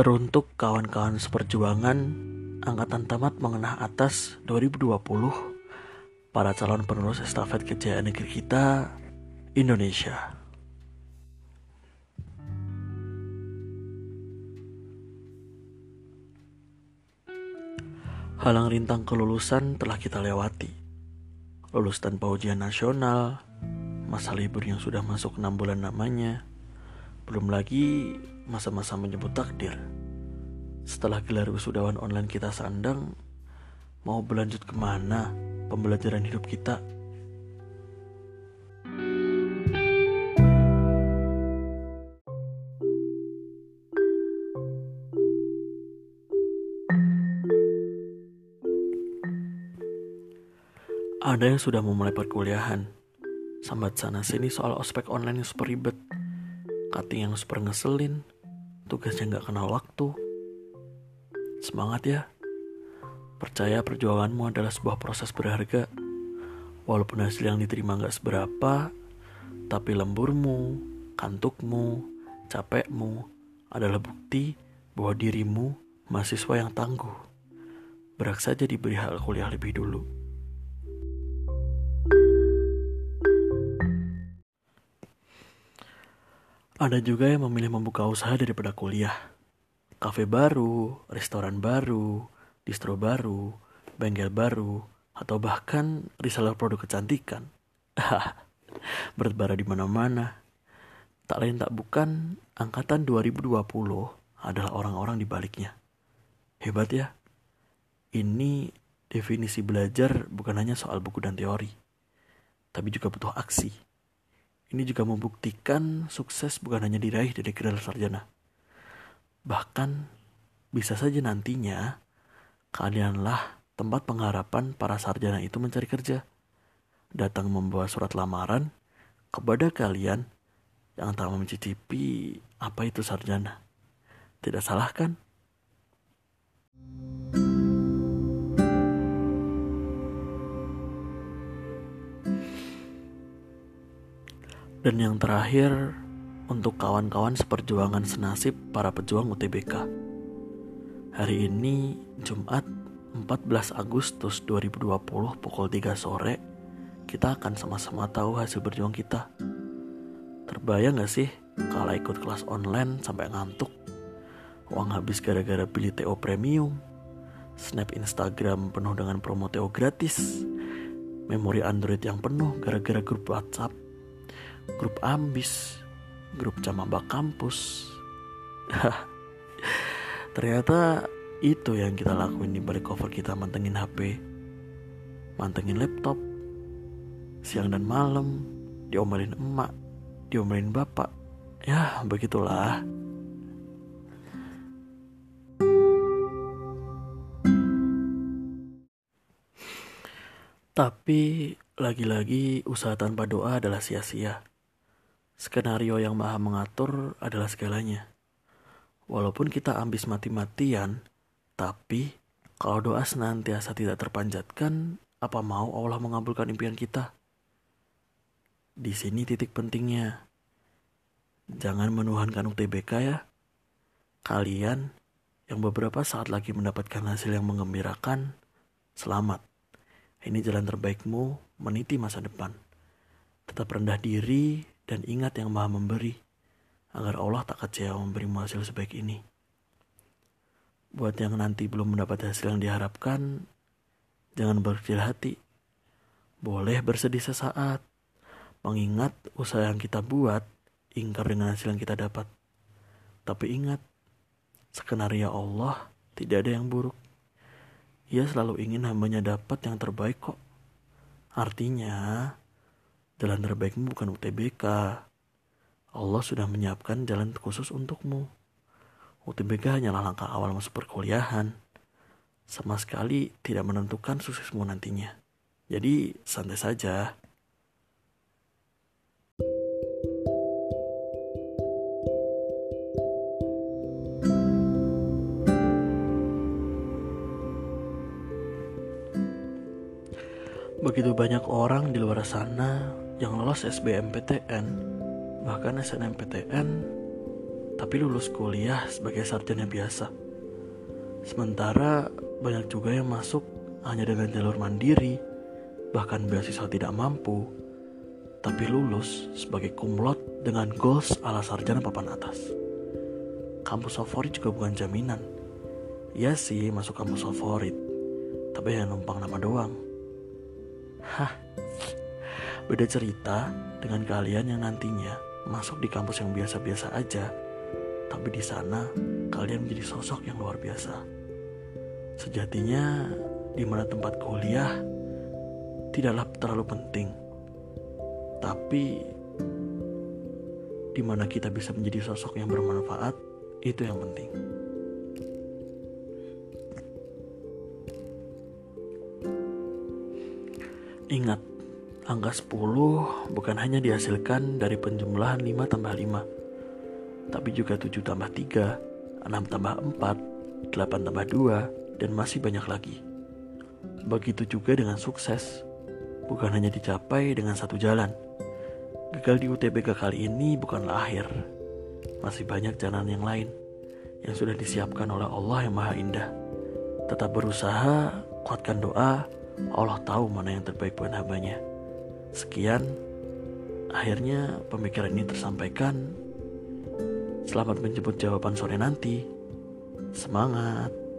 Teruntuk kawan-kawan seperjuangan Angkatan Tamat Mengenah Atas 2020 Para calon penerus estafet kejayaan negeri kita Indonesia Halang rintang kelulusan telah kita lewati Lulus tanpa ujian nasional Masa libur yang sudah masuk 6 bulan namanya belum lagi masa-masa menyebut takdir. Setelah gelar wisudawan online kita sandang, mau berlanjut ke mana pembelajaran hidup kita? Ada yang sudah memulai perkuliahan, sambat sana sini soal ospek online yang super ribet cutting yang super ngeselin, tugasnya nggak kenal waktu. Semangat ya. Percaya perjuanganmu adalah sebuah proses berharga. Walaupun hasil yang diterima nggak seberapa, tapi lemburmu, kantukmu, capekmu adalah bukti bahwa dirimu mahasiswa yang tangguh. Berak saja diberi hak kuliah lebih dulu. Ada juga yang memilih membuka usaha daripada kuliah. Kafe baru, restoran baru, distro baru, bengkel baru, atau bahkan reseller produk kecantikan. Bertebara di mana-mana. Tak lain tak bukan, angkatan 2020 adalah orang-orang di baliknya. Hebat ya. Ini definisi belajar bukan hanya soal buku dan teori, tapi juga butuh aksi ini juga membuktikan sukses bukan hanya diraih dari gelar sarjana. Bahkan bisa saja nantinya kalianlah tempat pengharapan para sarjana itu mencari kerja. Datang membawa surat lamaran kepada kalian yang tak mencicipi apa itu sarjana. Tidak salah kan? Dan yang terakhir, untuk kawan-kawan seperjuangan senasib para pejuang UTBK. Hari ini, Jumat 14 Agustus 2020 pukul 3 sore, kita akan sama-sama tahu hasil berjuang kita. Terbayang gak sih kalau ikut kelas online sampai ngantuk? Uang habis gara-gara beli TO premium, snap Instagram penuh dengan promo TO gratis, memori Android yang penuh gara-gara grup WhatsApp, grup ambis, grup camamba kampus. Ternyata itu yang kita lakuin di balik cover kita mantengin HP, mantengin laptop, siang dan malam, diomelin emak, diomelin bapak. Ya, begitulah. Tapi lagi-lagi usaha tanpa doa adalah sia-sia. Skenario yang maha mengatur adalah segalanya. Walaupun kita ambis mati-matian, tapi kalau doa senantiasa tidak terpanjatkan, apa mau Allah mengabulkan impian kita? Di sini titik pentingnya. Jangan menuhankan UTBK ya. Kalian yang beberapa saat lagi mendapatkan hasil yang mengembirakan, selamat. Ini jalan terbaikmu meniti masa depan. Tetap rendah diri dan ingat yang maha memberi, agar Allah tak kecewa memberimu hasil sebaik ini. Buat yang nanti belum mendapat hasil yang diharapkan, jangan berkecil hati. Boleh bersedih sesaat, mengingat usaha yang kita buat ingkar dengan hasil yang kita dapat. Tapi ingat, skenario Allah tidak ada yang buruk. Ia selalu ingin hambanya dapat yang terbaik kok. Artinya, Jalan terbaikmu bukan UTBK. Allah sudah menyiapkan jalan khusus untukmu. UTBK hanyalah langkah awal masuk perkuliahan. Sama sekali tidak menentukan suksesmu nantinya. Jadi santai saja. Begitu banyak orang di luar sana yang lolos SBMPTN, bahkan SNMPTN, tapi lulus kuliah sebagai sarjana biasa. Sementara banyak juga yang masuk hanya dengan jalur mandiri, bahkan beasiswa tidak mampu, tapi lulus sebagai kumlot dengan goals ala sarjana papan atas. Kampus favorit juga bukan jaminan. Ya sih masuk kampus favorit, tapi hanya numpang nama doang. Hah, beda cerita dengan kalian yang nantinya masuk di kampus yang biasa-biasa aja tapi di sana kalian menjadi sosok yang luar biasa. Sejatinya di mana tempat kuliah tidaklah terlalu penting. Tapi di mana kita bisa menjadi sosok yang bermanfaat itu yang penting. Ingat, angka 10 bukan hanya dihasilkan dari penjumlahan 5 tambah 5 tapi juga 7 tambah 3, 6 tambah 4, 8 tambah 2, dan masih banyak lagi. Begitu juga dengan sukses, bukan hanya dicapai dengan satu jalan. Gagal di UTBK kali ini bukanlah akhir. Masih banyak jalan yang lain yang sudah disiapkan oleh Allah yang Maha Indah. Tetap berusaha, kuatkan doa, Allah tahu mana yang terbaik buat hambanya. Sekian, akhirnya pemikiran ini tersampaikan Selamat menjemput jawaban sore nanti. Semangat!